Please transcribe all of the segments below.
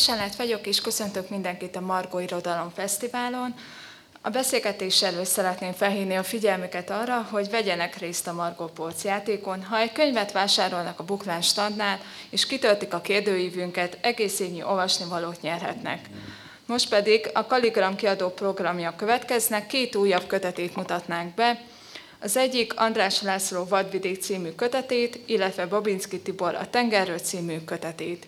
Kiselet vagyok, és köszöntök mindenkit a Margó Irodalom Fesztiválon. A beszélgetés előtt szeretném felhívni a figyelmüket arra, hogy vegyenek részt a Margó Polc játékon. Ha egy könyvet vásárolnak a Buklán standnál, és kitöltik a kérdőívünket, egész évnyi olvasnivalót nyerhetnek. Most pedig a Kaligram kiadó programja következnek, két újabb kötetét mutatnánk be. Az egyik András László Vadvidék című kötetét, illetve Babinski Tibor a Tengerről című kötetét.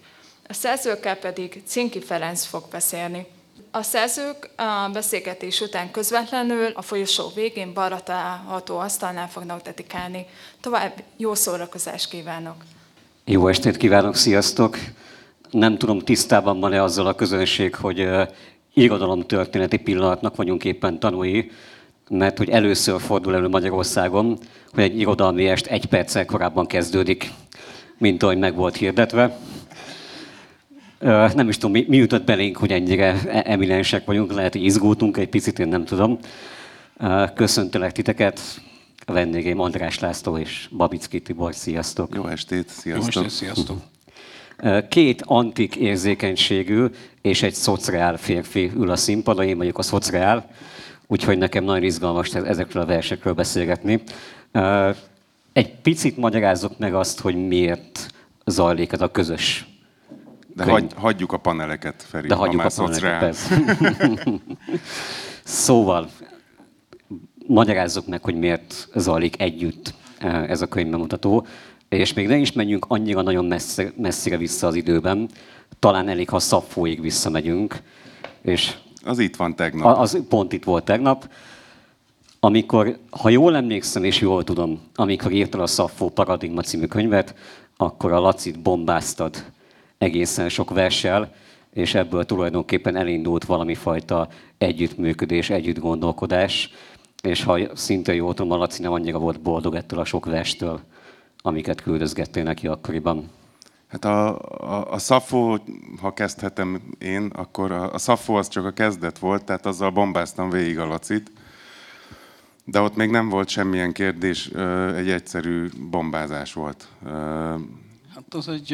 A szerzőkkel pedig Cinki Ferenc fog beszélni. A szerzők a beszélgetés után közvetlenül a folyosó végén balra található asztalnál fognak dedikálni. Tovább jó szórakozást kívánok! Jó estét kívánok, sziasztok! Nem tudom, tisztában van-e azzal a közönség, hogy uh, történeti pillanatnak vagyunk éppen tanúi, mert hogy először fordul elő Magyarországon, hogy egy irodalmi est egy perccel korábban kezdődik, mint ahogy meg volt hirdetve. Nem is tudom, mi, mi jutott belénk, hogy ennyire e- eminensek vagyunk, lehet, hogy izgultunk egy picit, én nem tudom. Köszöntelek titeket, a vendégeim András László és Babicki Tibor, sziasztok! Jó estét, sziasztok! Jó estét, sziasztok! Két antik érzékenységű és egy szociál férfi ül a színpadon, én vagyok a szociál, úgyhogy nekem nagyon izgalmas ezekről a versekről beszélgetni. Egy picit magyarázzuk meg azt, hogy miért zajlik ez a közös de hagy, hagyjuk a paneleket, Feri, De hagyjuk a paneleket, szóval, magyarázzuk meg, hogy miért zajlik együtt eh, ez a könyvbemutató, és még ne is menjünk annyira nagyon messze, messzire vissza az időben, talán elég, ha Szaffóig visszamegyünk, és az itt van tegnap. Az pont itt volt tegnap. Amikor, ha jól emlékszem és jól tudom, amikor írtad a Szaffó Paradigma című könyvet, akkor a Lacit bombáztad egészen sok verssel, és ebből tulajdonképpen elindult valami fajta együttműködés, együttgondolkodás, és ha szinte jól tudom, a Laci nem annyira volt boldog ettől a sok verstől, amiket küldözgettél neki akkoriban. Hát a, a, a Szafó, ha kezdhetem én, akkor a, a Szafó az csak a kezdet volt, tehát azzal bombáztam végig a Lacit. De ott még nem volt semmilyen kérdés, egy egyszerű bombázás volt. Hát az egy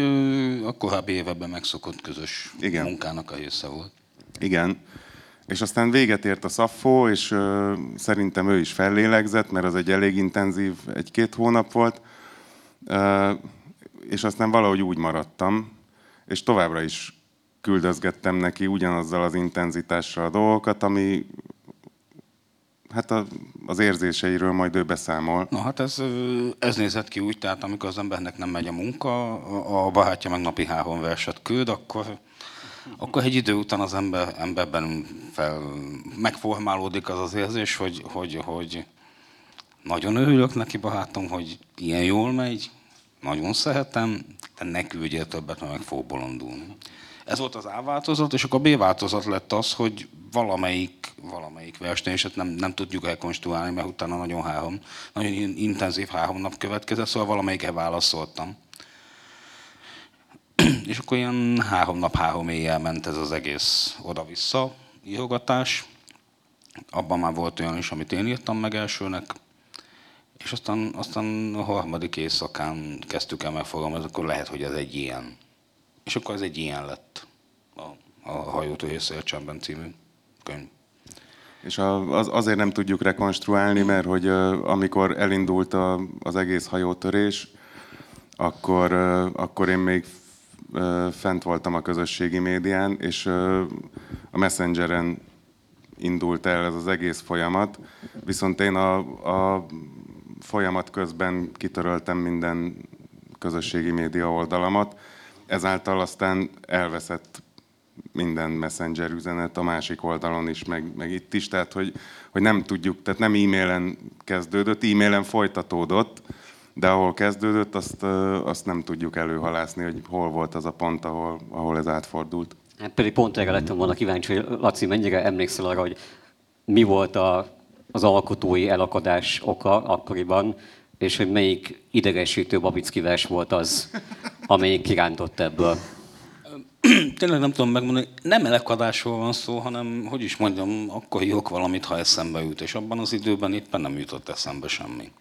a korábbi években megszokott közös Igen. munkának a része volt. Igen. És aztán véget ért a szaffó, és ö, szerintem ő is fellélegzett, mert az egy elég intenzív egy-két hónap volt. Ö, és aztán valahogy úgy maradtam, és továbbra is küldözgettem neki ugyanazzal az intenzitással a dolgokat, ami hát a, az érzéseiről majd ő beszámol. Na hát ez, ez nézett ki úgy, tehát amikor az embernek nem megy a munka, a barátja meg napi három verset küld, akkor, akkor egy idő után az ember, emberben fel, megformálódik az az érzés, hogy, hogy, hogy nagyon örülök neki, barátom, hogy ilyen jól megy, nagyon szeretem, de ne küldjél többet, mert meg fog bolondulni. Ez volt az A változat, és akkor a B változat lett az, hogy valamelyik, valamelyik verseny, és nem, nem tudjuk elkonstruálni, mert utána nagyon három, nagyon intenzív három nap következett, szóval valamelyikre válaszoltam. és akkor ilyen három nap, három éjjel ment ez az egész oda-vissza írogatás. Abban már volt olyan is, amit én írtam meg elsőnek, és aztán, aztán a harmadik éjszakán kezdtük el megfogalmazni, akkor lehet, hogy ez egy ilyen. És akkor ez egy ilyen lett a, a Hajótó Szélcsemben című könyv. És az, azért nem tudjuk rekonstruálni, mert hogy amikor elindult a, az egész hajótörés, akkor, akkor én még fent voltam a közösségi médián, és a Messengeren indult el ez az egész folyamat, viszont én a, a folyamat közben kitöröltem minden közösségi média oldalamat, ezáltal aztán elveszett minden messenger üzenet a másik oldalon is, meg, meg itt is, tehát hogy, hogy nem tudjuk, tehát nem e-mailen kezdődött, e-mailen folytatódott, de ahol kezdődött, azt, azt nem tudjuk előhalászni, hogy hol volt az a pont, ahol, ahol ez átfordult. Hát pedig pont erre lettem volna kíváncsi, hogy Laci, mennyire emlékszel arra, hogy mi volt a, az alkotói elakadás oka akkoriban, és hogy melyik idegesítő Babicki vers volt az, amelyik kirántott ebből? Tényleg nem tudom megmondani, nem elakadásról van szó, hanem, hogy is mondjam, akkor jók valamit, ha eszembe jut, és abban az időben éppen nem jutott eszembe semmi.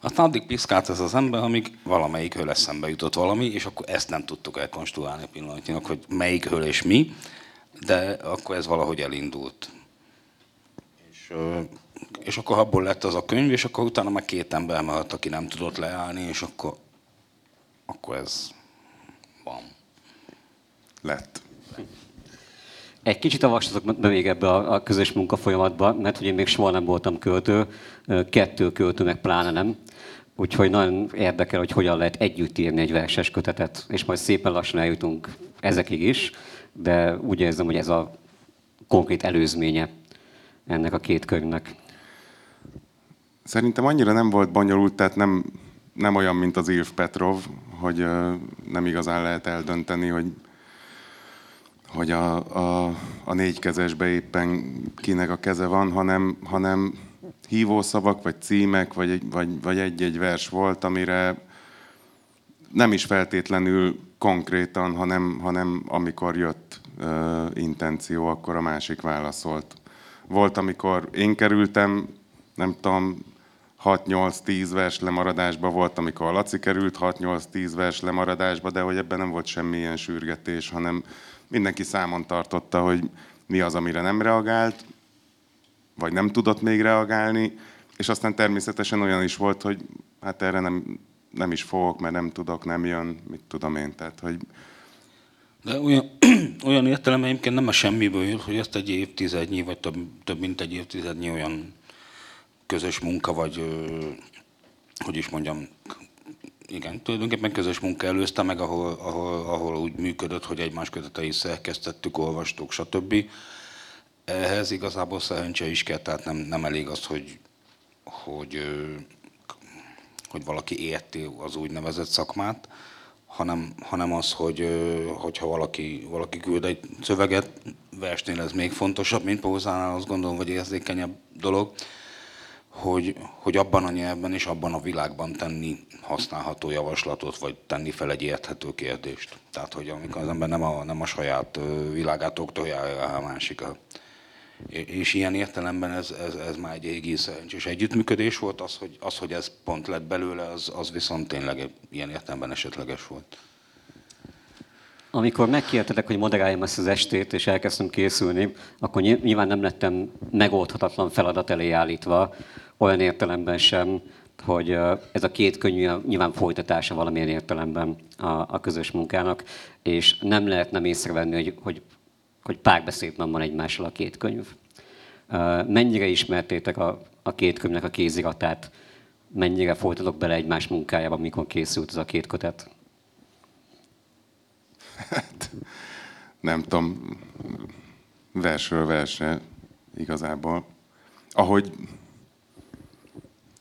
Aztán addig piszkált ez az ember, amíg valamelyik höl eszembe jutott valami, és akkor ezt nem tudtuk elkonstruálni pillanatnyilag, hogy melyik höl és mi, de akkor ez valahogy elindult. És, és akkor abból lett az a könyv, és akkor utána meg két ember maradt, aki nem tudott leállni, és akkor, akkor ez. Lett. Egy kicsit avassatok be még ebbe a, a közös munkafolyamatba, mert hogy én még soha nem voltam költő, kettő költő meg pláne nem. Úgyhogy nagyon érdekel, hogy hogyan lehet együtt írni egy verses kötetet, és majd szépen lassan eljutunk ezekig is, de úgy érzem, hogy ez a konkrét előzménye ennek a két könyvnek. Szerintem annyira nem volt bonyolult, tehát nem, nem olyan, mint az Ilf Petrov, hogy nem igazán lehet eldönteni, hogy, hogy a, a, a négykezesbe éppen kinek a keze van, hanem, hanem hívószavak, vagy címek, vagy, vagy, vagy egy-egy vers volt, amire nem is feltétlenül konkrétan, hanem, hanem amikor jött ö, intenció, akkor a másik válaszolt. Volt, amikor én kerültem, nem tudom, 6-8-10 vers lemaradásba volt, amikor a Laci került 6-8-10 vers lemaradásba, de hogy ebben nem volt semmi ilyen sürgetés, hanem mindenki számon tartotta, hogy mi az, amire nem reagált, vagy nem tudott még reagálni, és aztán természetesen olyan is volt, hogy hát erre nem, nem is fogok, mert nem tudok, nem jön, mit tudom én. Tehát, hogy De olyan, olyan értelemben egyébként nem a semmiből jött, hogy ezt egy évtizednyi, vagy több, több mint egy évtizednyi olyan közös munka, vagy hogy is mondjam, igen, tulajdonképpen közös munka előzte meg, ahol, ahol, ahol úgy működött, hogy egymás köteteit szerkesztettük, olvastuk, stb. Ehhez igazából szerencse is kell, tehát nem, nem elég az, hogy, hogy, hogy valaki érti az úgynevezett szakmát, hanem, hanem az, hogy hogyha valaki, valaki küld egy szöveget, versnél ez még fontosabb, mint prózánál, azt gondolom, vagy érzékenyebb dolog, hogy, hogy abban a nyelvben és abban a világban tenni használható javaslatot, vagy tenni fel egy érthető kérdést. Tehát, hogy amikor az ember nem a, nem a saját világát oktorja rá a másikra. É- És ilyen értelemben ez, ez, ez már egy egész szerencsés együttműködés volt, az, hogy, az, hogy ez pont lett belőle, az, az viszont tényleg ilyen értelemben esetleges volt. Amikor megkértetek, hogy moderáljam ezt az estét, és elkezdtem készülni, akkor ny- nyilván nem lettem megoldhatatlan feladat elé állítva, olyan értelemben sem, hogy ez a két könyv nyilván folytatása valamilyen értelemben a, a közös munkának, és nem lehet nem észrevenni, hogy, hogy, hogy párbeszédben van egymással a két könyv. Mennyire ismertétek a, a két könyvnek a kéziratát, mennyire folytatok bele egymás munkájába, mikor készült ez a két kötet? Nem tudom, versről versre igazából. Ahogy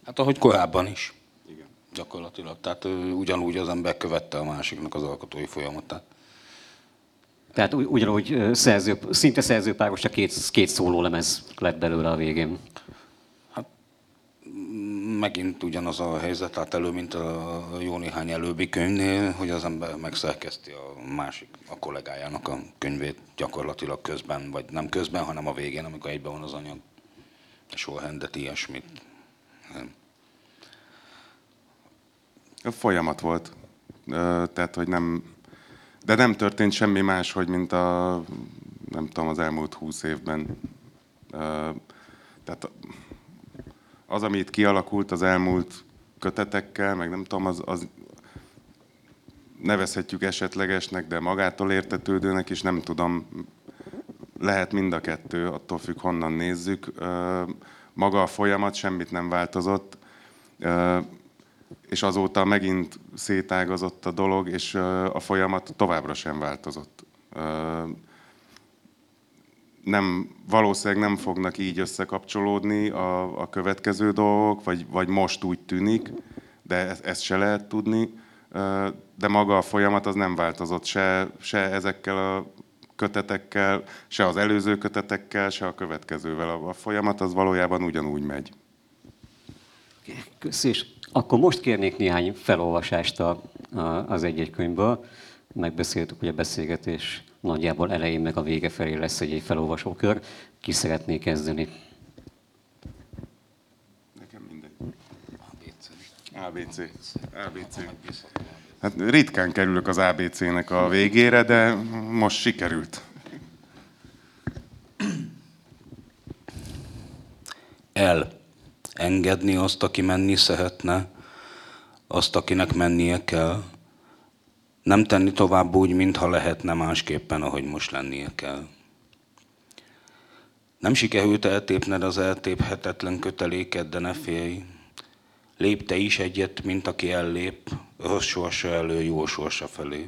Hát ahogy korábban is. Igen. Gyakorlatilag. Tehát ugyanúgy az ember követte a másiknak az alkotói folyamatát. Tehát ugy- ugyanúgy szerző, szinte szerzőpáros, csak két, két szólólemez lett belőle a végén. Megint ugyanaz a helyzet tehát elő, mint a jó néhány előbbi könyvnél, hogy az ember megszerkeszti a másik, a kollégájának a könyvét gyakorlatilag közben, vagy nem közben, hanem a végén, amikor egyben van az anyag. Sorrendet, ilyesmit. Nem. A folyamat volt. Tehát, hogy nem... De nem történt semmi más, hogy mint a, nem tudom, az elmúlt húsz évben. Tehát az, ami itt kialakult az elmúlt kötetekkel, meg nem tudom, az, az nevezhetjük esetlegesnek, de magától értetődőnek is, nem tudom, lehet mind a kettő, attól függ, honnan nézzük. Maga a folyamat semmit nem változott. És azóta megint szétágazott a dolog, és a folyamat továbbra sem változott. Nem, valószínűleg nem fognak így összekapcsolódni a, a következő dolgok, vagy, vagy most úgy tűnik, de ezt, ezt se lehet tudni. De maga a folyamat az nem változott se, se ezekkel a kötetekkel, se az előző kötetekkel, se a következővel. A, a folyamat az valójában ugyanúgy megy. Kösz, és akkor most kérnék néhány felolvasást a, a, az egy-egy könyvből. Megbeszéltük, hogy a beszélgetés nagyjából elején meg a vége felé lesz egy, felolvasókör. Ki szeretné kezdeni? Nekem mindegy. ABC. ABC. Hát ritkán kerülök az ABC-nek a végére, de most sikerült. El. Engedni azt, aki menni szeretne, azt, akinek mennie kell. Nem tenni tovább úgy, mintha lehetne másképpen, ahogy most lennie kell. Nem sikerült eltépned az eltéphetetlen köteléket, de ne félj. Lép te is egyet, mint aki ellép, rossz sorsa elő, jó sorsa felé.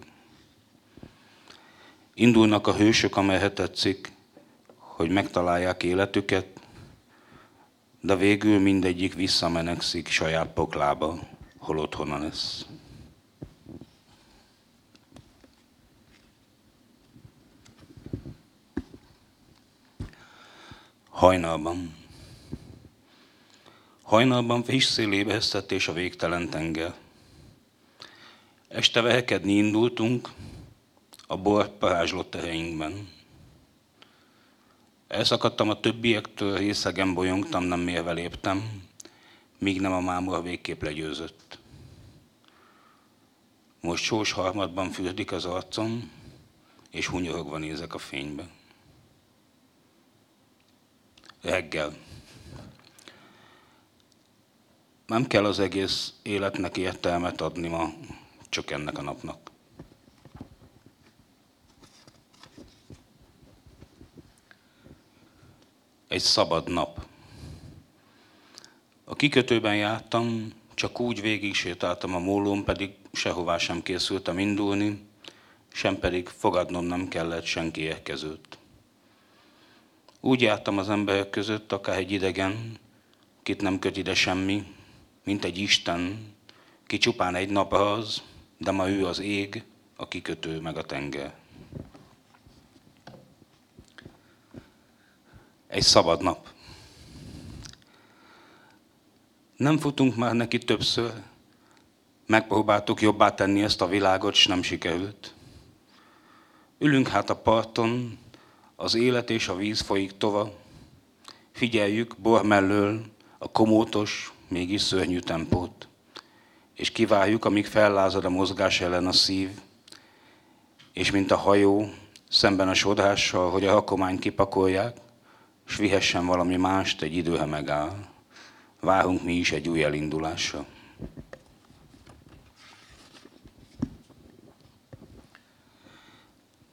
Indulnak a hősök, amelyet tetszik, hogy megtalálják életüket, de végül mindegyik visszamenekszik saját poklába, hol otthona lesz. Hajnalban. Hajnalban friss szél ébresztett a végtelen tenger. Este vehekedni indultunk, a bor parázslott erejünkben. Elszakadtam a többiektől, részegen bolyongtam, nem mérve léptem, míg nem a mámor végképp legyőzött. Most sós harmadban fürdik az arcom, és hunyorogva nézek a fénybe. Reggel. Nem kell az egész életnek értelmet adni ma, csak ennek a napnak. Egy szabad nap. A kikötőben jártam, csak úgy végig sétáltam a mólón, pedig sehová sem készültem indulni, sem pedig fogadnom nem kellett senki érkezőt. Úgy jártam az emberek között, akár egy idegen, kit nem köt ide semmi, mint egy Isten, ki csupán egy nap az, de ma ő az ég, a kikötő meg a tenger. Egy szabad nap. Nem futunk már neki többször, megpróbáltuk jobbá tenni ezt a világot, s nem sikerült. Ülünk hát a parton, az élet és a víz folyik tova, figyeljük bor mellől a komótos, mégis szörnyű tempót, és kiváljuk, amíg fellázad a mozgás ellen a szív, és mint a hajó, szemben a sodrással, hogy a rakományt kipakolják, s vihessen valami mást, egy idő, ha megáll. Várunk mi is egy új elindulásra.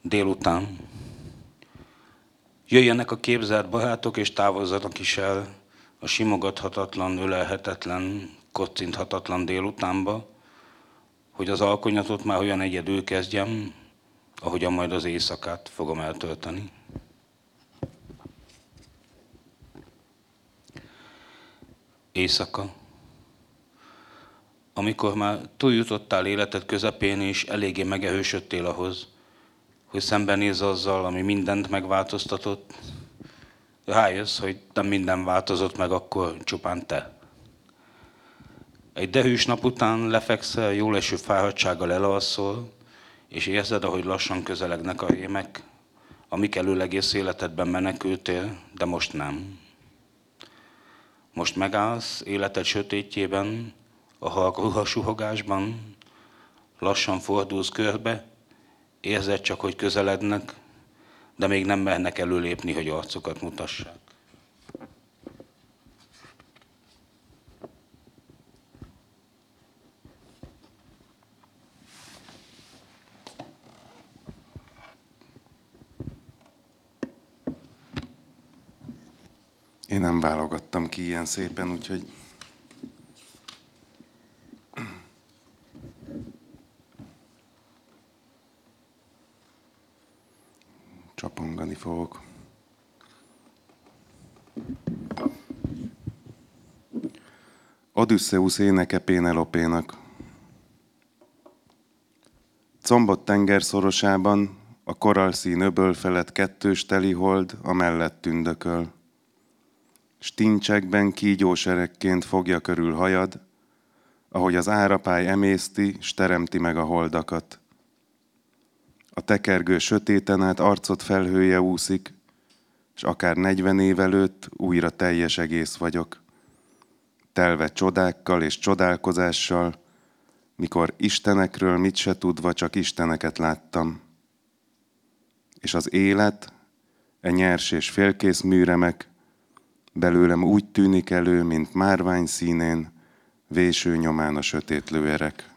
Délután jöjjenek a képzelt barátok, és távozzanak is el a simogathatatlan, ölelhetetlen, kocinthatatlan délutánba, hogy az alkonyatot már olyan egyedül kezdjem, ahogyan majd az éjszakát fogom eltölteni. Éjszaka. Amikor már túljutottál életed közepén, és eléggé megerősödtél ahhoz, hogy szembenéz azzal, ami mindent megváltoztatott, rájössz, hogy nem minden változott meg, akkor csupán te. Egy dehűs nap után lefekszel, jól eső fáradtsággal elalszol, és érzed, ahogy lassan közelegnek a rémek, amik elől egész életedben menekültél, de most nem. Most megállsz életed sötétjében, a halk suhogásban, lassan fordulsz körbe, érzed csak, hogy közelednek, de még nem mernek előlépni, hogy arcokat mutassák. Én nem válogattam ki ilyen szépen, úgyhogy csapongani fogok. Odüsszeusz éneke Pénelopénak. Combott tenger szorosában a koralszín öböl felett kettős telihold a mellett tündököl. Stincsekben kígyóserekként fogja körül hajad, ahogy az árapály emészti, s teremti meg a holdakat. A tekergő sötéten át arcot felhője úszik, és akár negyven év előtt újra teljes egész vagyok. Telve csodákkal és csodálkozással, mikor Istenekről mit se tudva csak Isteneket láttam. És az élet, e nyers és félkész műremek, belőlem úgy tűnik elő, mint márvány színén, véső nyomán a sötét lőerek.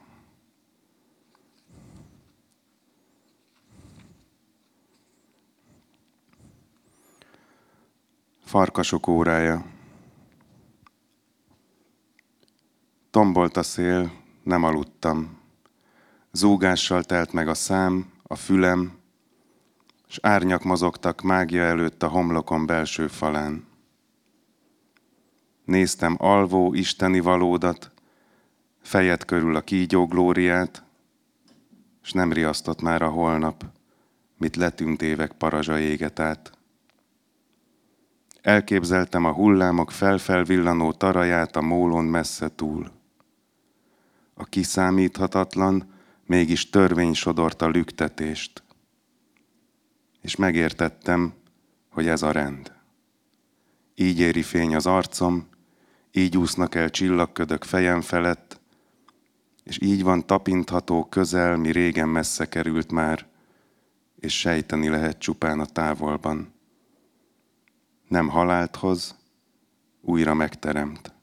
Farkasok órája. Tombolt a szél, nem aludtam. Zúgással telt meg a szám, a fülem, s árnyak mozogtak mágia előtt a homlokon belső falán. Néztem alvó isteni valódat, fejed körül a kígyó glóriát, s nem riasztott már a holnap, mit letűnt évek parazsa éget át. Elképzeltem a hullámok felfelvillanó taraját a mólon messze túl. A kiszámíthatatlan, mégis törvény sodorta lüktetést. És megértettem, hogy ez a rend. Így éri fény az arcom, így úsznak el csillagködök fejem felett, és így van tapintható közel, mi régen messze került már, és sejteni lehet csupán a távolban nem halált hoz, újra megteremt.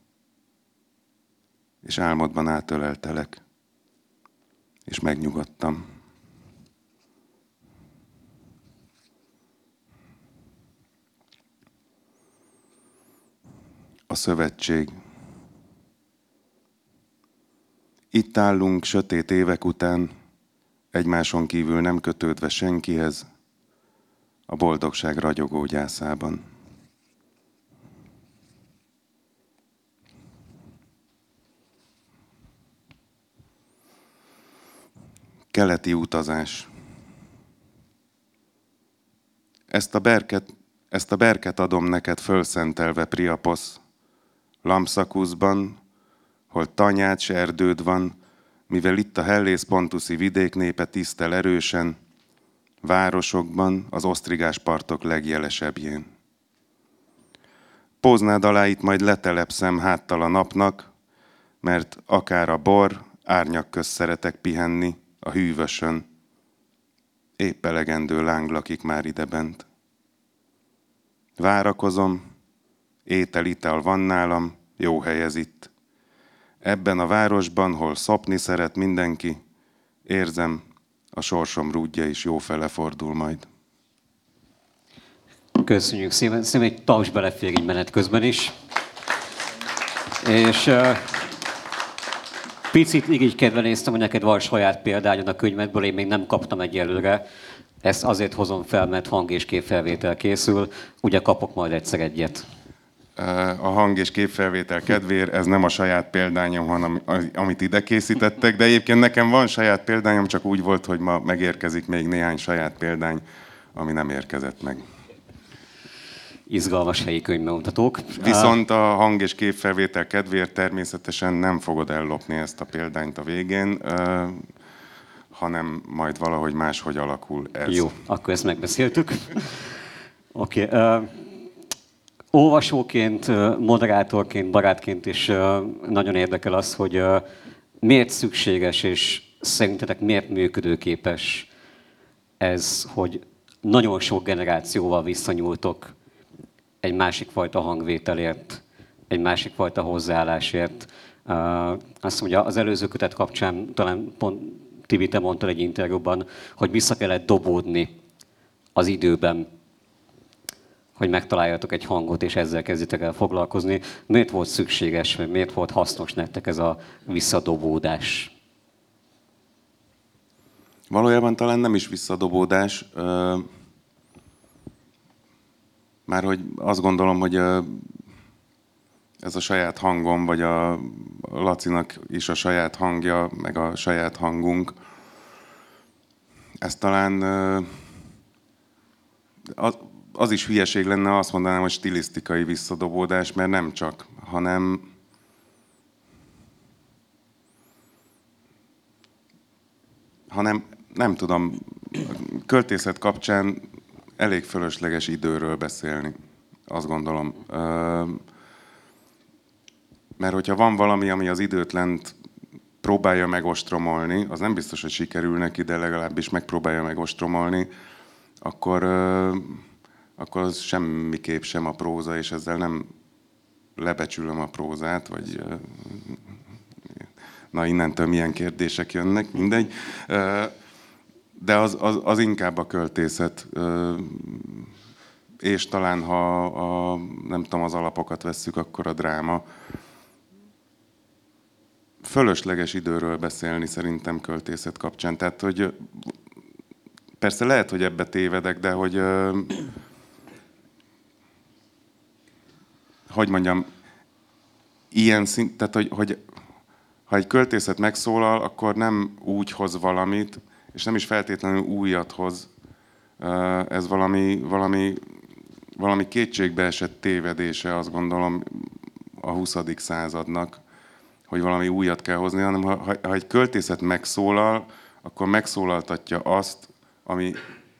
És álmodban átöleltelek, és megnyugodtam. A szövetség. Itt állunk sötét évek után, egymáson kívül nem kötődve senkihez, a boldogság ragyogó gyászában. Keleti utazás. Ezt a berket, ezt a berket adom neked fölszentelve, Priaposz, Lamszakuszban, hol tanyács erdőd van, mivel itt a Hellész Pontuszi vidék népe tisztel erősen, városokban, az osztrigás partok legjelesebbjén. Póznád alá itt majd letelepszem háttal a napnak, mert akár a bor, árnyak köz szeretek pihenni, a hűvösön. Épp elegendő láng lakik már idebent. Várakozom, étel, ital van nálam, jó hely ez itt. Ebben a városban, hol szopni szeret mindenki, érzem, a sorsom rúdja is jó fele fordul majd. Köszönjük szépen. Szerintem egy taps belefér így menet közben is. És uh, Picit így kedvenéztem, hogy neked van saját példányod a könyvedből, én még nem kaptam egyelőre. Ezt azért hozom fel, mert hang- és képfelvétel készül. Ugye kapok majd egyszer egyet. A hang- és képfelvétel kedvéért ez nem a saját példányom, hanem amit ide készítettek, de egyébként nekem van saját példányom, csak úgy volt, hogy ma megérkezik még néhány saját példány, ami nem érkezett meg izgalmas helyi könyvbemutatók. Viszont a hang- és képfelvétel kedvéért természetesen nem fogod ellopni ezt a példányt a végén, hanem majd valahogy máshogy alakul ez. Jó, akkor ezt megbeszéltük. Oké. Okay. Uh, olvasóként, moderátorként, barátként is uh, nagyon érdekel az, hogy uh, miért szükséges és szerintetek miért működőképes ez, hogy nagyon sok generációval visszanyúltok egy másik fajta hangvételért, egy másik fajta hozzáállásért. Azt mondja, az előző kötet kapcsán talán pont Tibi, te mondtad egy interjúban, hogy vissza kellett dobódni az időben, hogy megtaláljatok egy hangot, és ezzel kezditek el foglalkozni. Miért volt szükséges, vagy miért volt hasznos nektek ez a visszadobódás? Valójában talán nem is visszadobódás. Már hogy azt gondolom, hogy ez a saját hangom, vagy a Lacinak is a saját hangja, meg a saját hangunk, ez talán az, az is hülyeség lenne, azt mondanám, hogy stilisztikai visszadobódás, mert nem csak, hanem hanem nem tudom, költészet kapcsán elég fölösleges időről beszélni, azt gondolom. mert hogyha van valami, ami az időt lent próbálja megostromolni, az nem biztos, hogy sikerül neki, de legalábbis megpróbálja megostromolni, akkor, akkor az semmiképp sem a próza, és ezzel nem lebecsülöm a prózát, vagy na innentől milyen kérdések jönnek, mindegy. De az, az, az inkább a költészet. És talán ha a, nem tudom, az alapokat vesszük, akkor a dráma. Fölösleges időről beszélni szerintem költészet kapcsán. Tehát, hogy persze lehet, hogy ebbe tévedek, de hogy hogy mondjam, ilyen szint, tehát hogy, hogy ha egy költészet megszólal, akkor nem úgy hoz valamit, és nem is feltétlenül újat hoz. Ez valami, valami, valami kétségbeesett tévedése, azt gondolom, a 20. századnak, hogy valami újat kell hozni, hanem ha, ha ha egy költészet megszólal, akkor megszólaltatja azt, ami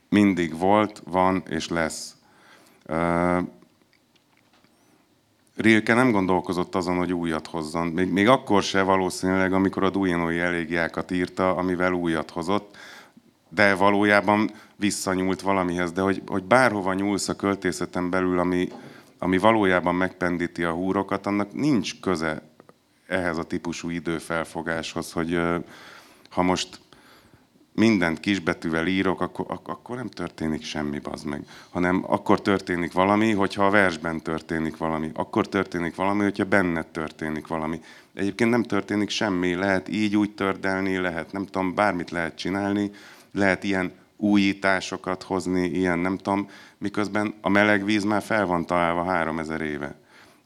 mindig volt, van és lesz. Rilke nem gondolkozott azon, hogy újat hozzon. Még, még akkor se valószínűleg, amikor a Dujinói elégiákat írta, amivel újat hozott, de valójában visszanyúlt valamihez. De hogy, hogy bárhova nyúlsz a költészeten belül, ami, ami valójában megpendíti a húrokat, annak nincs köze ehhez a típusú időfelfogáshoz, hogy ha most mindent kisbetűvel írok, akkor, ak- akkor nem történik semmi, bazd meg. Hanem akkor történik valami, hogyha a versben történik valami. Akkor történik valami, hogyha benned történik valami. Egyébként nem történik semmi. Lehet így úgy tördelni, lehet nem tudom, bármit lehet csinálni, lehet ilyen újításokat hozni, ilyen nem tudom, miközben a meleg víz már fel van találva 3000 éve.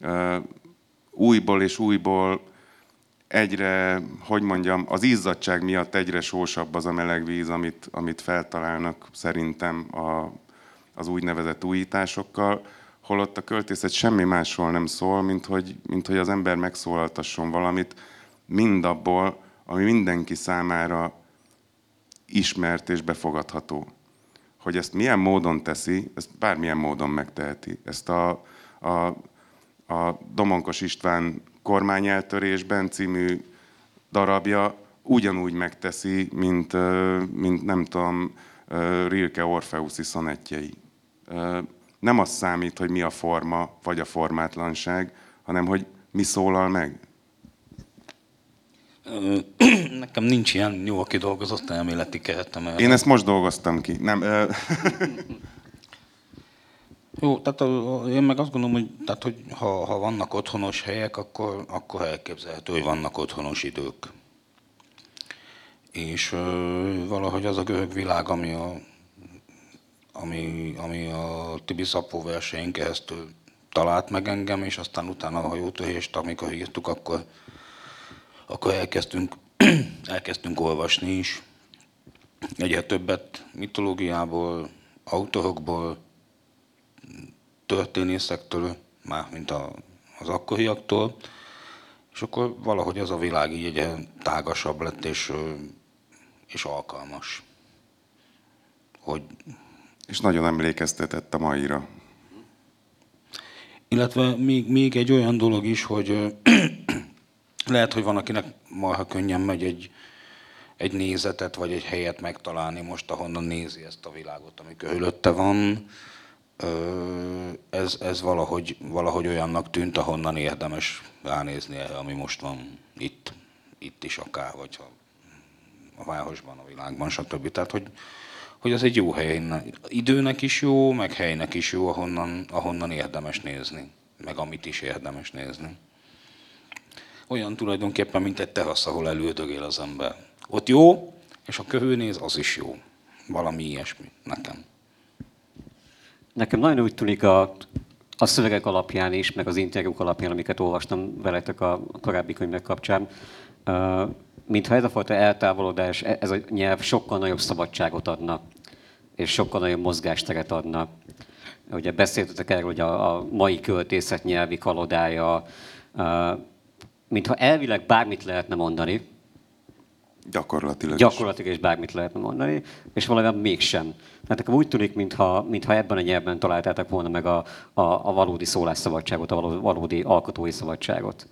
Ö, újból és újból egyre, hogy mondjam, az izzadság miatt egyre sósabb az a meleg víz, amit, amit feltalálnak szerintem a, az úgynevezett újításokkal, holott a költészet semmi másról nem szól, mint hogy, mint hogy az ember megszólaltasson valamit mindabból, ami mindenki számára ismert és befogadható. Hogy ezt milyen módon teszi, ezt bármilyen módon megteheti. Ezt a, a, a Domonkos István kormányeltörésben című darabja ugyanúgy megteszi, mint, mint nem tudom, Rilke Orfeuszi szonettjei. Nem az számít, hogy mi a forma, vagy a formátlanság, hanem hogy mi szólal meg. Nekem nincs ilyen jó kidolgozott elméleti keretem. erre. Én ezt most dolgoztam ki. Nem, Jó, tehát én meg azt gondolom, hogy, tehát, hogy ha, ha vannak otthonos helyek, akkor, akkor elképzelhető, hogy vannak otthonos idők. És ö, valahogy az a görög világ, ami a, ami, ami a Tibi Szapó verseink keresztül talált meg engem, és aztán utána a hajótörést, amikor írtuk, akkor, akkor elkezdtünk, elkezdtünk olvasni is. Egyre többet mitológiából, autorokból, történészektől, már mint a, az akkoriaktól, és akkor valahogy ez a világ így egyre tágasabb lett, és, és alkalmas. Hogy, és nagyon emlékeztetett a maira. illetve még, még egy olyan dolog is, hogy lehet, hogy van, akinek marha könnyen megy egy, egy nézetet, vagy egy helyet megtalálni most, ahonnan nézi ezt a világot, ami körülötte van. Ez, ez valahogy, valahogy olyannak tűnt, ahonnan érdemes ránézni erre, ami most van itt, itt is akár, vagy ha a városban, a világban, stb. Tehát, hogy, hogy ez egy jó hely. Időnek is jó, meg helynek is jó, ahonnan, ahonnan érdemes nézni, meg amit is érdemes nézni. Olyan tulajdonképpen, mint egy terasz, ahol elődögél az ember. Ott jó, és ha körülnéz, az is jó. Valami ilyesmi nekem. Nekem nagyon úgy tűnik a, a szövegek alapján is, meg az interjúk alapján, amiket olvastam veletek a korábbi könyvek kapcsán, mintha ez a fajta eltávolodás, e- ez a nyelv sokkal nagyobb szabadságot adna, és sokkal nagyobb mozgásteret adna. Ugye beszéltetek erről, hogy a, a mai költészet nyelvi kalodája, mintha elvileg bármit lehetne mondani, Gyakorlatilag is. Gyakorlatilag is bármit lehetne mondani, és valójában mégsem. Tehát nekem úgy tűnik, mintha, mintha ebben a nyelvben találtátok volna meg a, a, a valódi szólásszabadságot, a való- valódi alkotói szabadságot.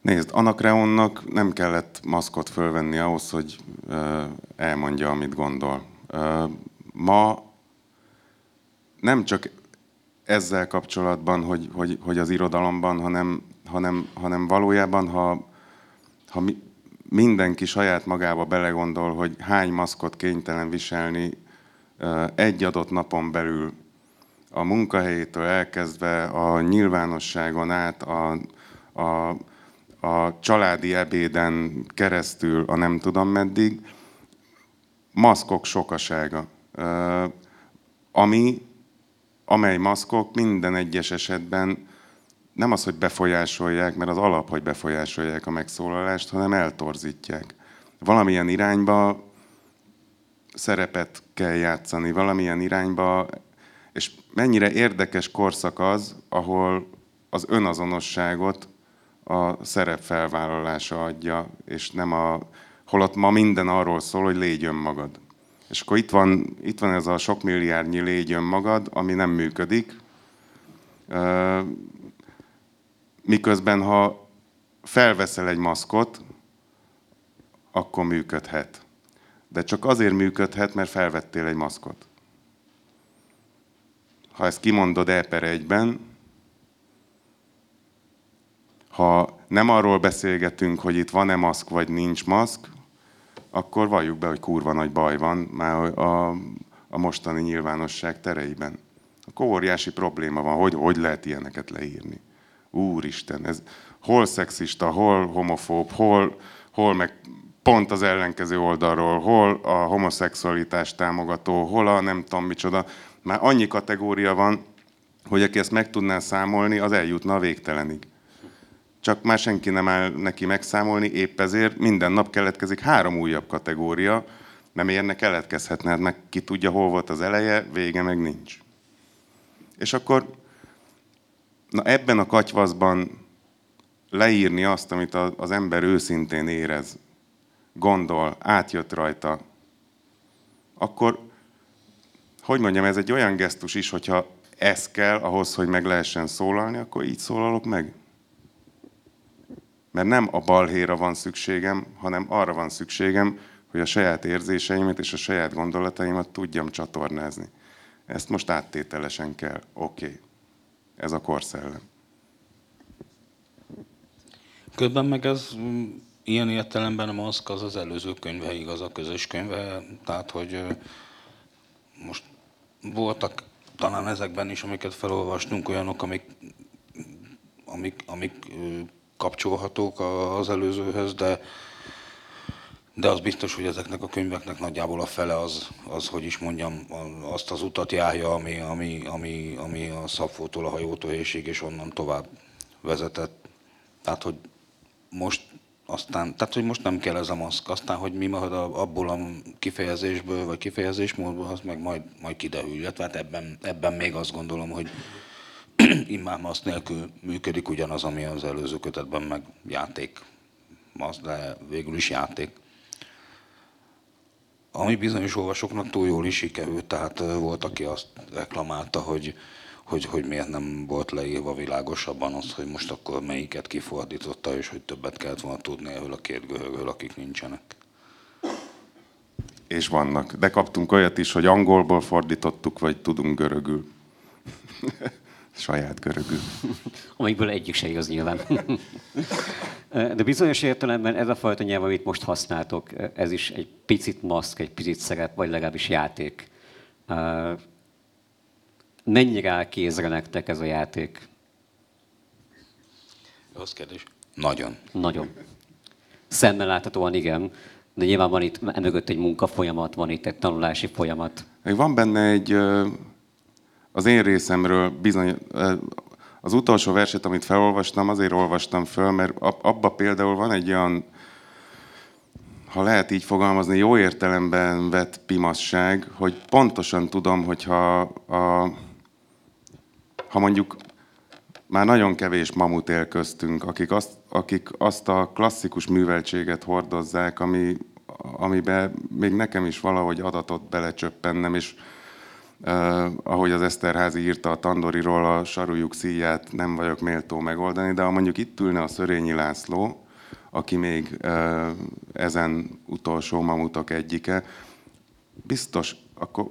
Nézd, Anakreonnak nem kellett maszkot fölvenni ahhoz, hogy ö, elmondja, amit gondol. Ö, ma nem csak ezzel kapcsolatban, hogy, hogy, hogy az irodalomban, hanem, hanem, hanem valójában, ha, ha mi, mindenki saját magába belegondol, hogy hány maszkot kénytelen viselni egy adott napon belül, a munkahelyétől elkezdve a nyilvánosságon át, a, a, a családi ebéden keresztül, a nem tudom meddig, maszkok sokasága. Ami, amely maszkok minden egyes esetben nem az, hogy befolyásolják, mert az alap, hogy befolyásolják a megszólalást, hanem eltorzítják. Valamilyen irányba szerepet kell játszani, valamilyen irányba, és mennyire érdekes korszak az, ahol az önazonosságot a szerep felvállalása adja, és nem a, holott ma minden arról szól, hogy légy önmagad. És akkor itt van, itt van ez a sok milliárdnyi légy önmagad, ami nem működik. Miközben, ha felveszel egy maszkot, akkor működhet. De csak azért működhet, mert felvettél egy maszkot. Ha ezt kimondod E egyben, ha nem arról beszélgetünk, hogy itt van-e maszk, vagy nincs maszk, akkor valljuk be, hogy kurva nagy baj van már a, a mostani nyilvánosság tereiben. Akkor óriási probléma van, hogy hogy lehet ilyeneket leírni. Úristen, ez hol szexista, hol homofób, hol, hol meg pont az ellenkező oldalról, hol a homoszexualitás támogató, hol a nem tudom micsoda. Már annyi kategória van, hogy aki ezt meg tudná számolni, az eljutna a végtelenig. Csak már senki nem áll neki megszámolni, épp ezért minden nap keletkezik három újabb kategória, nem érne keletkezhetne, hát meg ki tudja, hol volt az eleje, vége meg nincs. És akkor Na ebben a katyvaszban leírni azt, amit az ember őszintén érez, gondol, átjött rajta, akkor, hogy mondjam, ez egy olyan gesztus is, hogyha ez kell ahhoz, hogy meg lehessen szólalni, akkor így szólalok meg. Mert nem a balhéra van szükségem, hanem arra van szükségem, hogy a saját érzéseimet és a saját gondolataimat tudjam csatornázni. Ezt most áttételesen kell. Oké. Okay. Ez a korszellem. Közben meg ez mm, ilyen értelemben a maszk az az előző könyve igaz, a közös könyve, tehát hogy most voltak talán ezekben is, amiket felolvastunk, olyanok, amik, amik, amik kapcsolhatók az előzőhöz, de de az biztos, hogy ezeknek a könyveknek nagyjából a fele az, az hogy is mondjam, azt az utat járja, ami, ami, ami, ami a Szapfótól a hajótóhésig és onnan tovább vezetett. Tehát, hogy most aztán, tehát, hogy most nem kell ez a maszk, aztán, hogy mi marad abból a kifejezésből, vagy kifejezésmódból, az meg majd, majd kiderül. Illetve hát ebben, ebben még azt gondolom, hogy immár maszk nélkül működik ugyanaz, ami az előző kötetben meg játék. Maszk, de végül is játék ami bizonyos olvasóknak túl jól is sikerült, tehát volt, aki azt reklamálta, hogy, hogy, hogy miért nem volt leírva világosabban az, hogy most akkor melyiket kifordította, és hogy többet kellett volna tudni erről a két görögről, akik nincsenek. És vannak. De kaptunk olyat is, hogy angolból fordítottuk, vagy tudunk görögül. Saját görögül. Amikből egyik se igaz nyilván. De bizonyos értelemben ez a fajta nyelv, amit most használtok, ez is egy picit maszk, egy picit szerep, vagy legalábbis játék. Mennyire áll kézre nektek ez a játék? Rossz kérdés. Nagyon. Nagyon. Szemmel láthatóan igen, de nyilván van itt emögött egy munkafolyamat, van itt egy tanulási folyamat. Van benne egy, az én részemről bizony, az utolsó verset, amit felolvastam, azért olvastam föl, mert abba például van egy olyan, ha lehet így fogalmazni, jó értelemben vett pimasság, hogy pontosan tudom, hogyha a, ha mondjuk már nagyon kevés mamut él köztünk, akik azt, akik azt a klasszikus műveltséget hordozzák, ami, amiben még nekem is valahogy adatot belecsöppennem, és Uh, ahogy az Eszterházi írta a Tandoriról, a sarújuk szíját nem vagyok méltó megoldani, de ha mondjuk itt ülne a Szörényi László, aki még uh, ezen utolsó mamutok egyike, biztos, akkor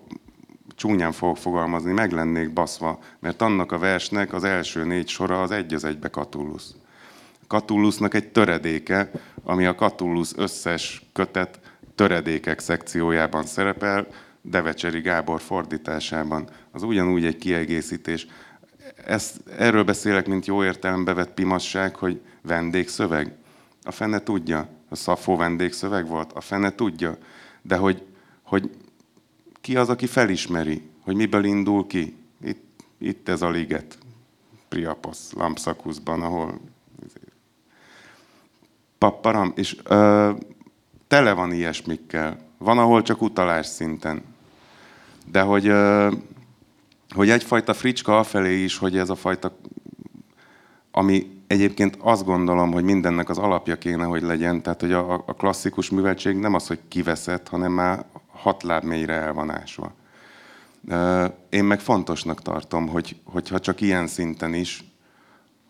csúnyán fogok fogalmazni, meg lennék baszva, mert annak a versnek az első négy sora az egy az egybe Katullusz. Katullusznak egy töredéke, ami a Katullusz összes kötet töredékek szekciójában szerepel, Devecseri Gábor fordításában. Az ugyanúgy egy kiegészítés. Ezt, erről beszélek, mint jó értelembe vett pimasság, hogy vendégszöveg. A fene tudja. A Szafó vendégszöveg volt. A fene tudja. De hogy, hogy ki az, aki felismeri, hogy miből indul ki? Itt, itt ez a liget. Priapos, Lampszakuszban, ahol papparam, és ö, tele van ilyesmikkel. Van, ahol csak utalás szinten. De hogy, hogy egyfajta fricska afelé is, hogy ez a fajta, ami egyébként azt gondolom, hogy mindennek az alapja kéne, hogy legyen, tehát hogy a, a klasszikus műveltség nem az, hogy kiveszett, hanem már hat láb mélyre el van ásva. Én meg fontosnak tartom, hogy, hogyha csak ilyen szinten is,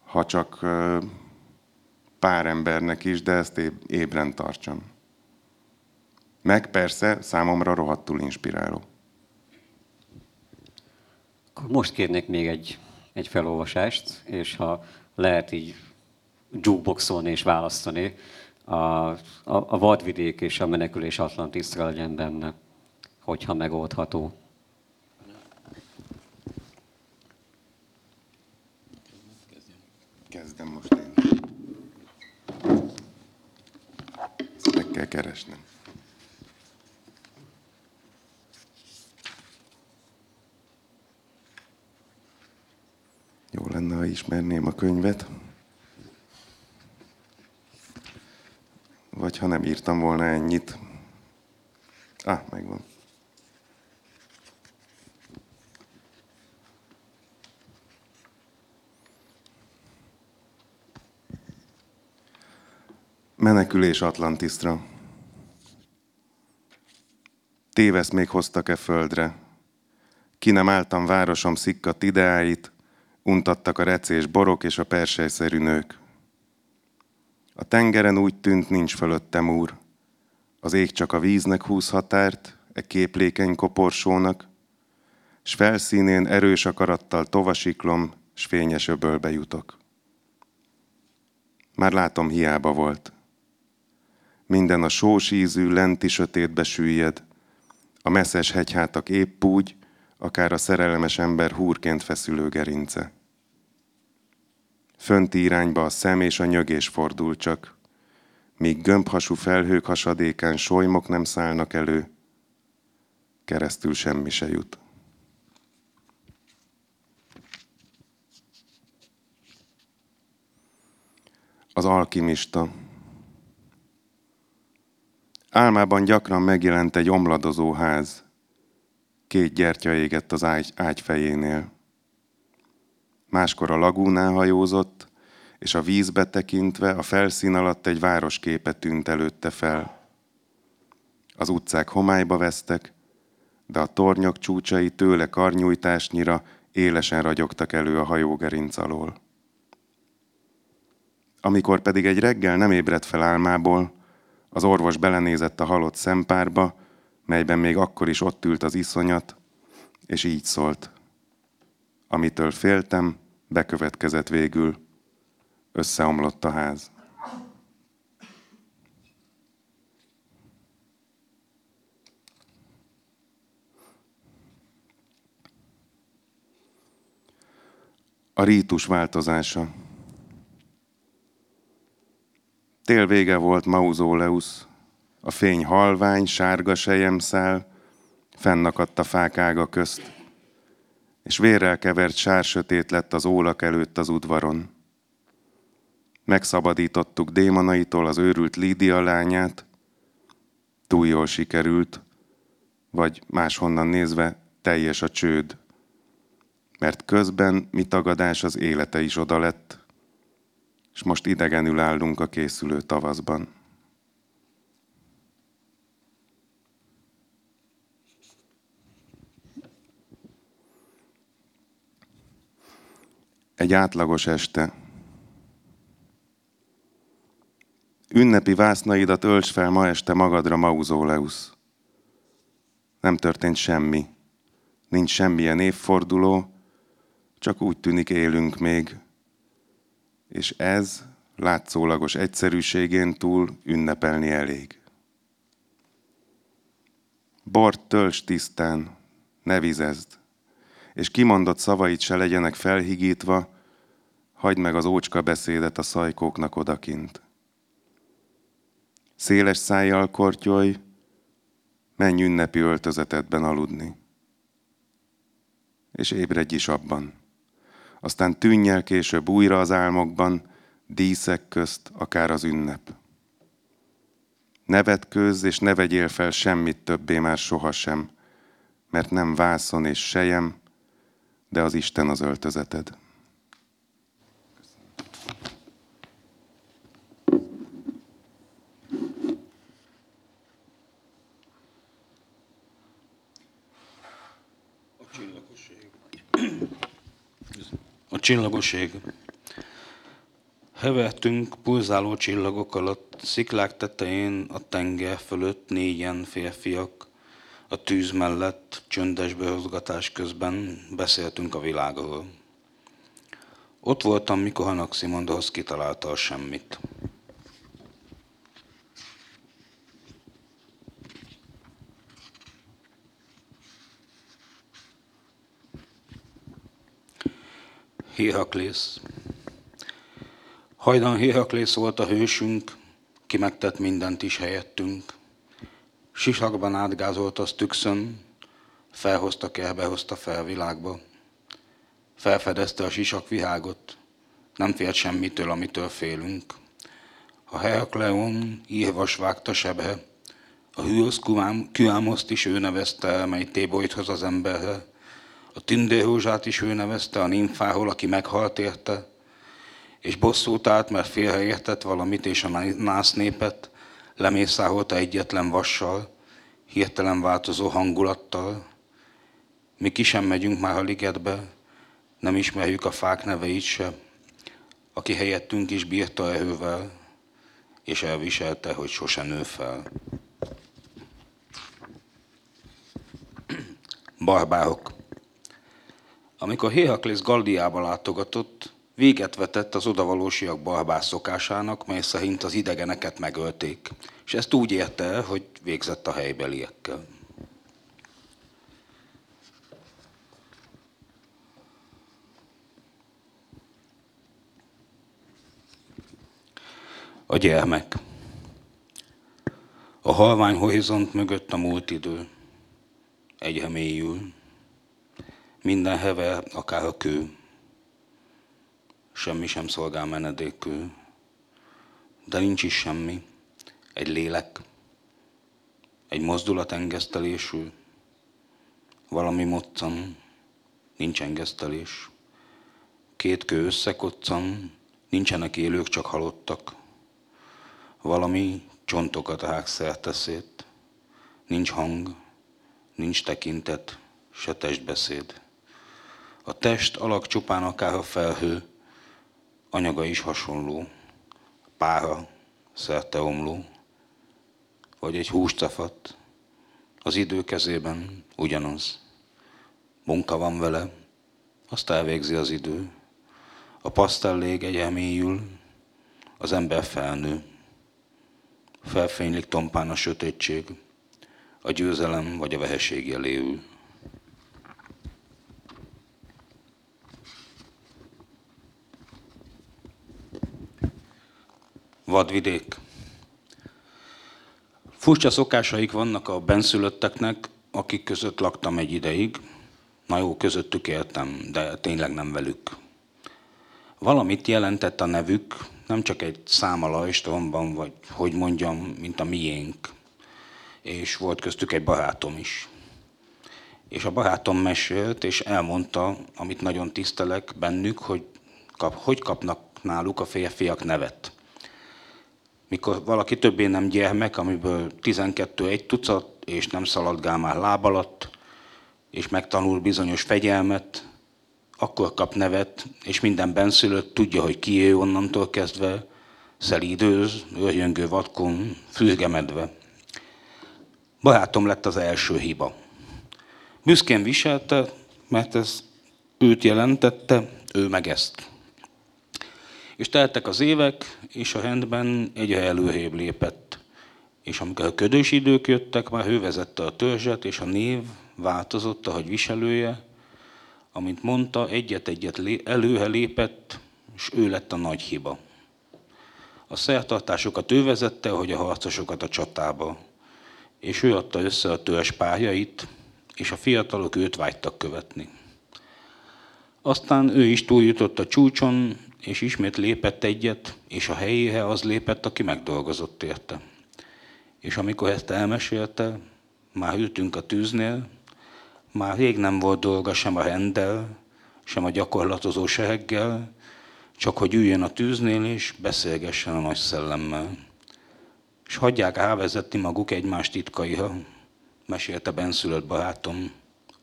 ha csak pár embernek is, de ezt ébren tartsam. Meg persze számomra rohadtul inspiráló. Akkor most kérnék még egy, egy felolvasást, és ha lehet így jukeboxolni és választani, a, a, a vadvidék és a menekülés Atlantisztra legyen benne, hogyha megoldható. Kezdem most én. Ezt meg kell keresnem. Jó lenne, ha ismerném a könyvet. Vagy ha nem írtam volna ennyit. Ah, megvan. Menekülés Atlantisztra. Tévesz még hoztak-e földre? Ki nem álltam városom szikkat ideáit, untattak a recés borok és a persejszerű nők. A tengeren úgy tűnt, nincs fölöttem úr. Az ég csak a víznek húz határt, e képlékeny koporsónak, s felszínén erős akarattal tovasiklom, s fényes öbölbe jutok. Már látom, hiába volt. Minden a sós ízű, lenti sötétbe süllyed, a messzes hegyhátak épp úgy, akár a szerelmes ember húrként feszülő gerince. Fönti irányba a szem és a nyögés fordul csak, míg gömbhasú felhők hasadékán solymok nem szállnak elő, keresztül semmi se jut. Az alkimista. Álmában gyakran megjelent egy omladozó ház. Két gyertya égett az ágy, ágy fejénél. Máskor a lagúnán hajózott, és a vízbe tekintve a felszín alatt egy városképe tűnt előtte fel. Az utcák homályba vesztek, de a tornyok csúcsai tőle karnyújtásnyira élesen ragyogtak elő a hajógerinc alól. Amikor pedig egy reggel nem ébredt fel álmából, az orvos belenézett a halott szempárba, melyben még akkor is ott ült az iszonyat, és így szólt. Amitől féltem, bekövetkezett végül. Összeomlott a ház. A rítus változása. Tél vége volt Mauzóleusz, a fény halvány, sárga sejemszál, fennakadt a fák ága közt, és vérrel kevert sár sötét lett az ólak előtt az udvaron. Megszabadítottuk démonaitól az őrült Lídia lányát, túl jól sikerült, vagy máshonnan nézve teljes a csőd, mert közben mi tagadás az élete is oda lett, és most idegenül állunk a készülő tavaszban. Egy átlagos este. Ünnepi vásznaidat ölts fel ma este magadra, Mauzóleusz. Nem történt semmi. Nincs semmilyen évforduló, csak úgy tűnik élünk még. És ez látszólagos egyszerűségén túl ünnepelni elég. Bort tölts tisztán, ne vizezd, és kimondott szavait se legyenek felhigítva, hagyd meg az ócska beszédet a szajkóknak odakint. Széles szájjal kortyolj, menj ünnepi öltözetedben aludni. És ébredj is abban. Aztán tűnj el később újra az álmokban, díszek közt, akár az ünnep. Ne vetkőzz, és ne vegyél fel semmit többé már sohasem, mert nem vászon és sejem, de az Isten az öltözeted. A csillagoség. Hevertünk pulzáló csillagok alatt, sziklák tetején, a tenger fölött négyen férfiak, a tűz mellett, csöndes behozgatás közben beszéltünk a világról. Ott voltam, mikor Anaximondosz kitalálta a semmit. Héraklész. Hajdan Héraklész volt a hősünk, ki megtett mindent is helyettünk. Sisakban átgázolt az tükszön, felhozta kerbe, hozta fel világba. Felfedezte a sisak vihágot, nem félt semmitől, amitől félünk. A Herakleon írvas vágta sebhe, a hűosz Küámoszt is ő nevezte, mely tébolythoz az emberre. A tündérhúzsát is ő nevezte a nimfáhol, aki meghalt érte, és bosszút állt, mert félreértett valamit, és a nász népet lemészárolta egyetlen vassal, hirtelen változó hangulattal. Mi ki sem megyünk már a ligetbe, nem ismerjük a fák neveit se, aki helyettünk is bírta erővel, és elviselte, hogy sose nő fel. Barbárok. Amikor Héraklész Galdiába látogatott, véget vetett az odavalósiak barbár szokásának, mely szerint az idegeneket megölték, és ezt úgy érte el, hogy végzett a helybeliekkel. A gyermek. A halvány horizont mögött a múlt idő. Egyre mélyül. Minden hever, akár a kő. Semmi sem szolgál menedékül. De nincs is semmi. Egy lélek. Egy mozdulat engesztelésül. Valami moccan. Nincs engesztelés. Két kő összekoccan. Nincsenek élők, csak halottak. Valami csontokat hág szerte szét. Nincs hang, nincs tekintet, se testbeszéd. A test alak csupán akár a felhő, anyaga is hasonló, pára, szerte omló, vagy egy húscafat, az idő kezében ugyanaz. Munka van vele, azt elvégzi az idő. A pasztellég egy elmélyül, az ember felnő. Felfénylik tompán a sötétség, a győzelem vagy a vehesség jeléül. Vadvidék. Furcsa szokásaik vannak a benszülötteknek, akik között laktam egy ideig. Na jó, közöttük éltem, de tényleg nem velük. Valamit jelentett a nevük, nem csak egy szám a lajstromban, vagy hogy mondjam, mint a miénk. És volt köztük egy barátom is. És a barátom mesélt, és elmondta, amit nagyon tisztelek bennük, hogy kap, hogy kapnak náluk a férfiak nevet mikor valaki többé nem gyermek, amiből 12 egy tucat, és nem szaladgál már láb alatt, és megtanul bizonyos fegyelmet, akkor kap nevet, és minden benszülött tudja, hogy ki ő onnantól kezdve, szelídőz, örjöngő vatkon, fürgemedve. Barátom lett az első hiba. Büszkén viselte, mert ez őt jelentette, ő meg ezt. És teltek az évek, és a rendben egyre előrébb lépett. És amikor a ködös idők jöttek, már ő vezette a törzset, és a név változott, ahogy viselője, amint mondta, egyet-egyet előre lépett, és ő lett a nagy hiba. A szertartásokat ő vezette, hogy a harcosokat a csatába, és ő adta össze a törzs párjait, és a fiatalok őt vágytak követni. Aztán ő is túljutott a csúcson, és ismét lépett egyet, és a helyére az lépett, aki megdolgozott érte. És amikor ezt elmesélte, már ültünk a tűznél, már rég nem volt dolga sem a rendel, sem a gyakorlatozó sereggel, csak hogy üljön a tűznél és beszélgessen a nagy szellemmel. És hagyják rávezetni maguk egymás titkaira, mesélte benszülött barátom,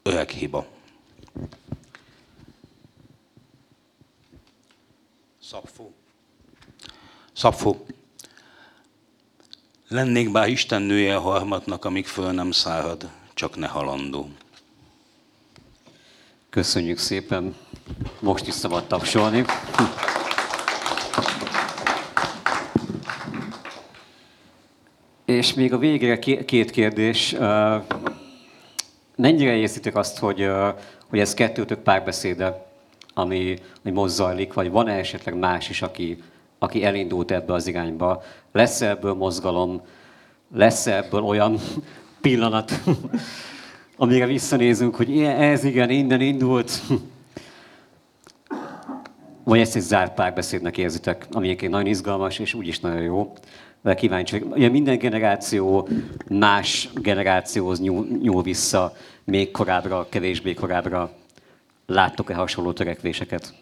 öreg hiba. Szapfó. Szapfó. Lennék bár Isten nője a harmatnak, amíg föl nem szárad, csak ne halandó. Köszönjük szépen. Most is szabad tapsolni. És még a végére két kérdés. Mennyire érzitek azt, hogy, hogy ez kettőtök párbeszéde, ami, ami most zajlik, vagy van-e esetleg más is, aki, aki elindult ebbe az irányba? Lesz ebből mozgalom? Lesz ebből olyan pillanat, amire visszanézünk, hogy ez igen, innen indult? Vagy ezt egy zárt párbeszédnek érzitek, ami egyébként nagyon izgalmas, és úgyis nagyon jó. De kíváncsi vagyok. Ugye minden generáció más generációhoz nyúl, nyúl vissza, még korábbra, kevésbé korábbra. Láttok-e hasonló törekvéseket?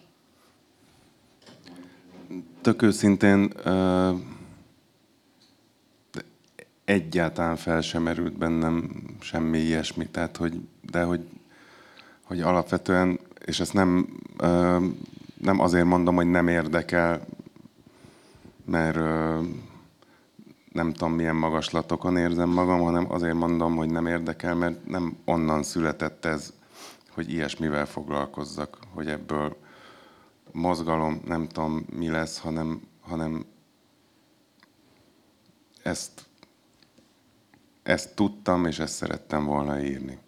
Tök őszintén egyáltalán fel sem merült bennem semmi ilyesmi, tehát hogy, de hogy, hogy alapvetően, és ezt nem, nem azért mondom, hogy nem érdekel, mert nem tudom milyen magaslatokon érzem magam, hanem azért mondom, hogy nem érdekel, mert nem onnan született ez, hogy ilyesmivel foglalkozzak, hogy ebből mozgalom, nem tudom mi lesz, hanem, hanem ezt, ezt tudtam, és ezt szerettem volna írni.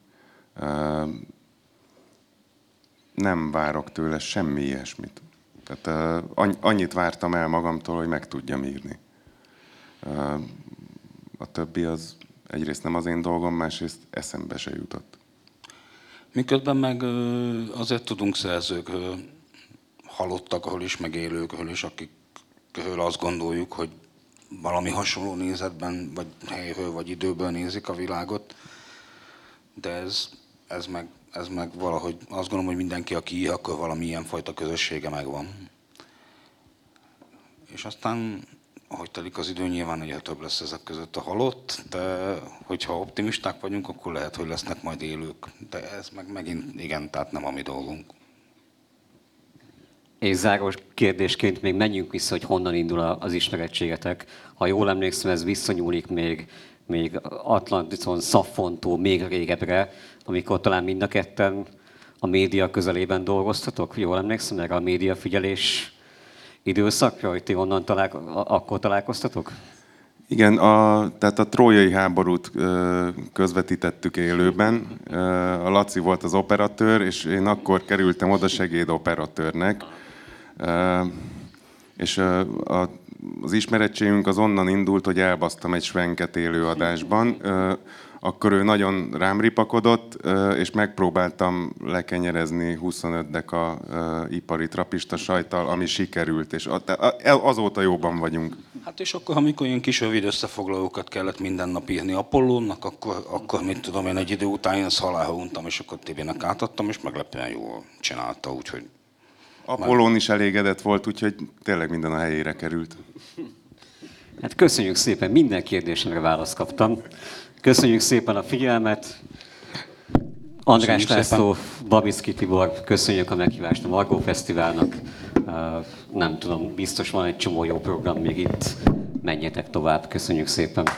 Nem várok tőle semmi ilyesmit. Tehát annyit vártam el magamtól, hogy meg tudjam írni. A többi az egyrészt nem az én dolgom, másrészt eszembe se jutott. Miközben meg azért tudunk szerzők halottakról is, meg élőkről is, akikről azt gondoljuk, hogy valami hasonló nézetben, vagy helyről, vagy időből nézik a világot. De ez, ez, meg, ez meg valahogy azt gondolom, hogy mindenki, aki ír, akkor valami ilyen fajta közössége megvan. És aztán ahogy telik az idő, nyilván egyre több lesz ezek között a halott, de hogyha optimisták vagyunk, akkor lehet, hogy lesznek majd élők. De ez meg megint igen, tehát nem a mi dolgunk. És záros kérdésként még menjünk vissza, hogy honnan indul az ismerettségetek. Ha jól emlékszem, ez visszanyúlik még, még Atlanticon, Szaffontó, még régebbre, amikor talán mind a ketten a média közelében dolgoztatok. Jól emlékszem erre a média figyelés időszakra, hogy ti onnan talál, akkor találkoztatok? Igen, a, tehát a trójai háborút közvetítettük élőben. A Laci volt az operatőr, és én akkor kerültem oda segédoperatőrnek. És a, az ismerettségünk az onnan indult, hogy elbasztam egy svenket élőadásban akkor ő nagyon rám ripakodott, és megpróbáltam lekenyerezni 25 deka ipari trapista sajtal, ami sikerült, és azóta jóban vagyunk. Hát és akkor, amikor ilyen kis rövid összefoglalókat kellett minden nap írni Apollónak, akkor, akkor mit tudom én, egy idő után én ezt halálha untam, és akkor Tibének átadtam, és meglepően jól csinálta, úgyhogy... Apollón is elégedett volt, úgyhogy tényleg minden a helyére került. Hát köszönjük szépen, minden kérdésre választ kaptam. Köszönjük szépen a figyelmet. András László, Babicki Tibor, köszönjük a meghívást a Margó Fesztiválnak. Nem tudom, biztos van egy csomó jó program még itt. Menjetek tovább, köszönjük szépen.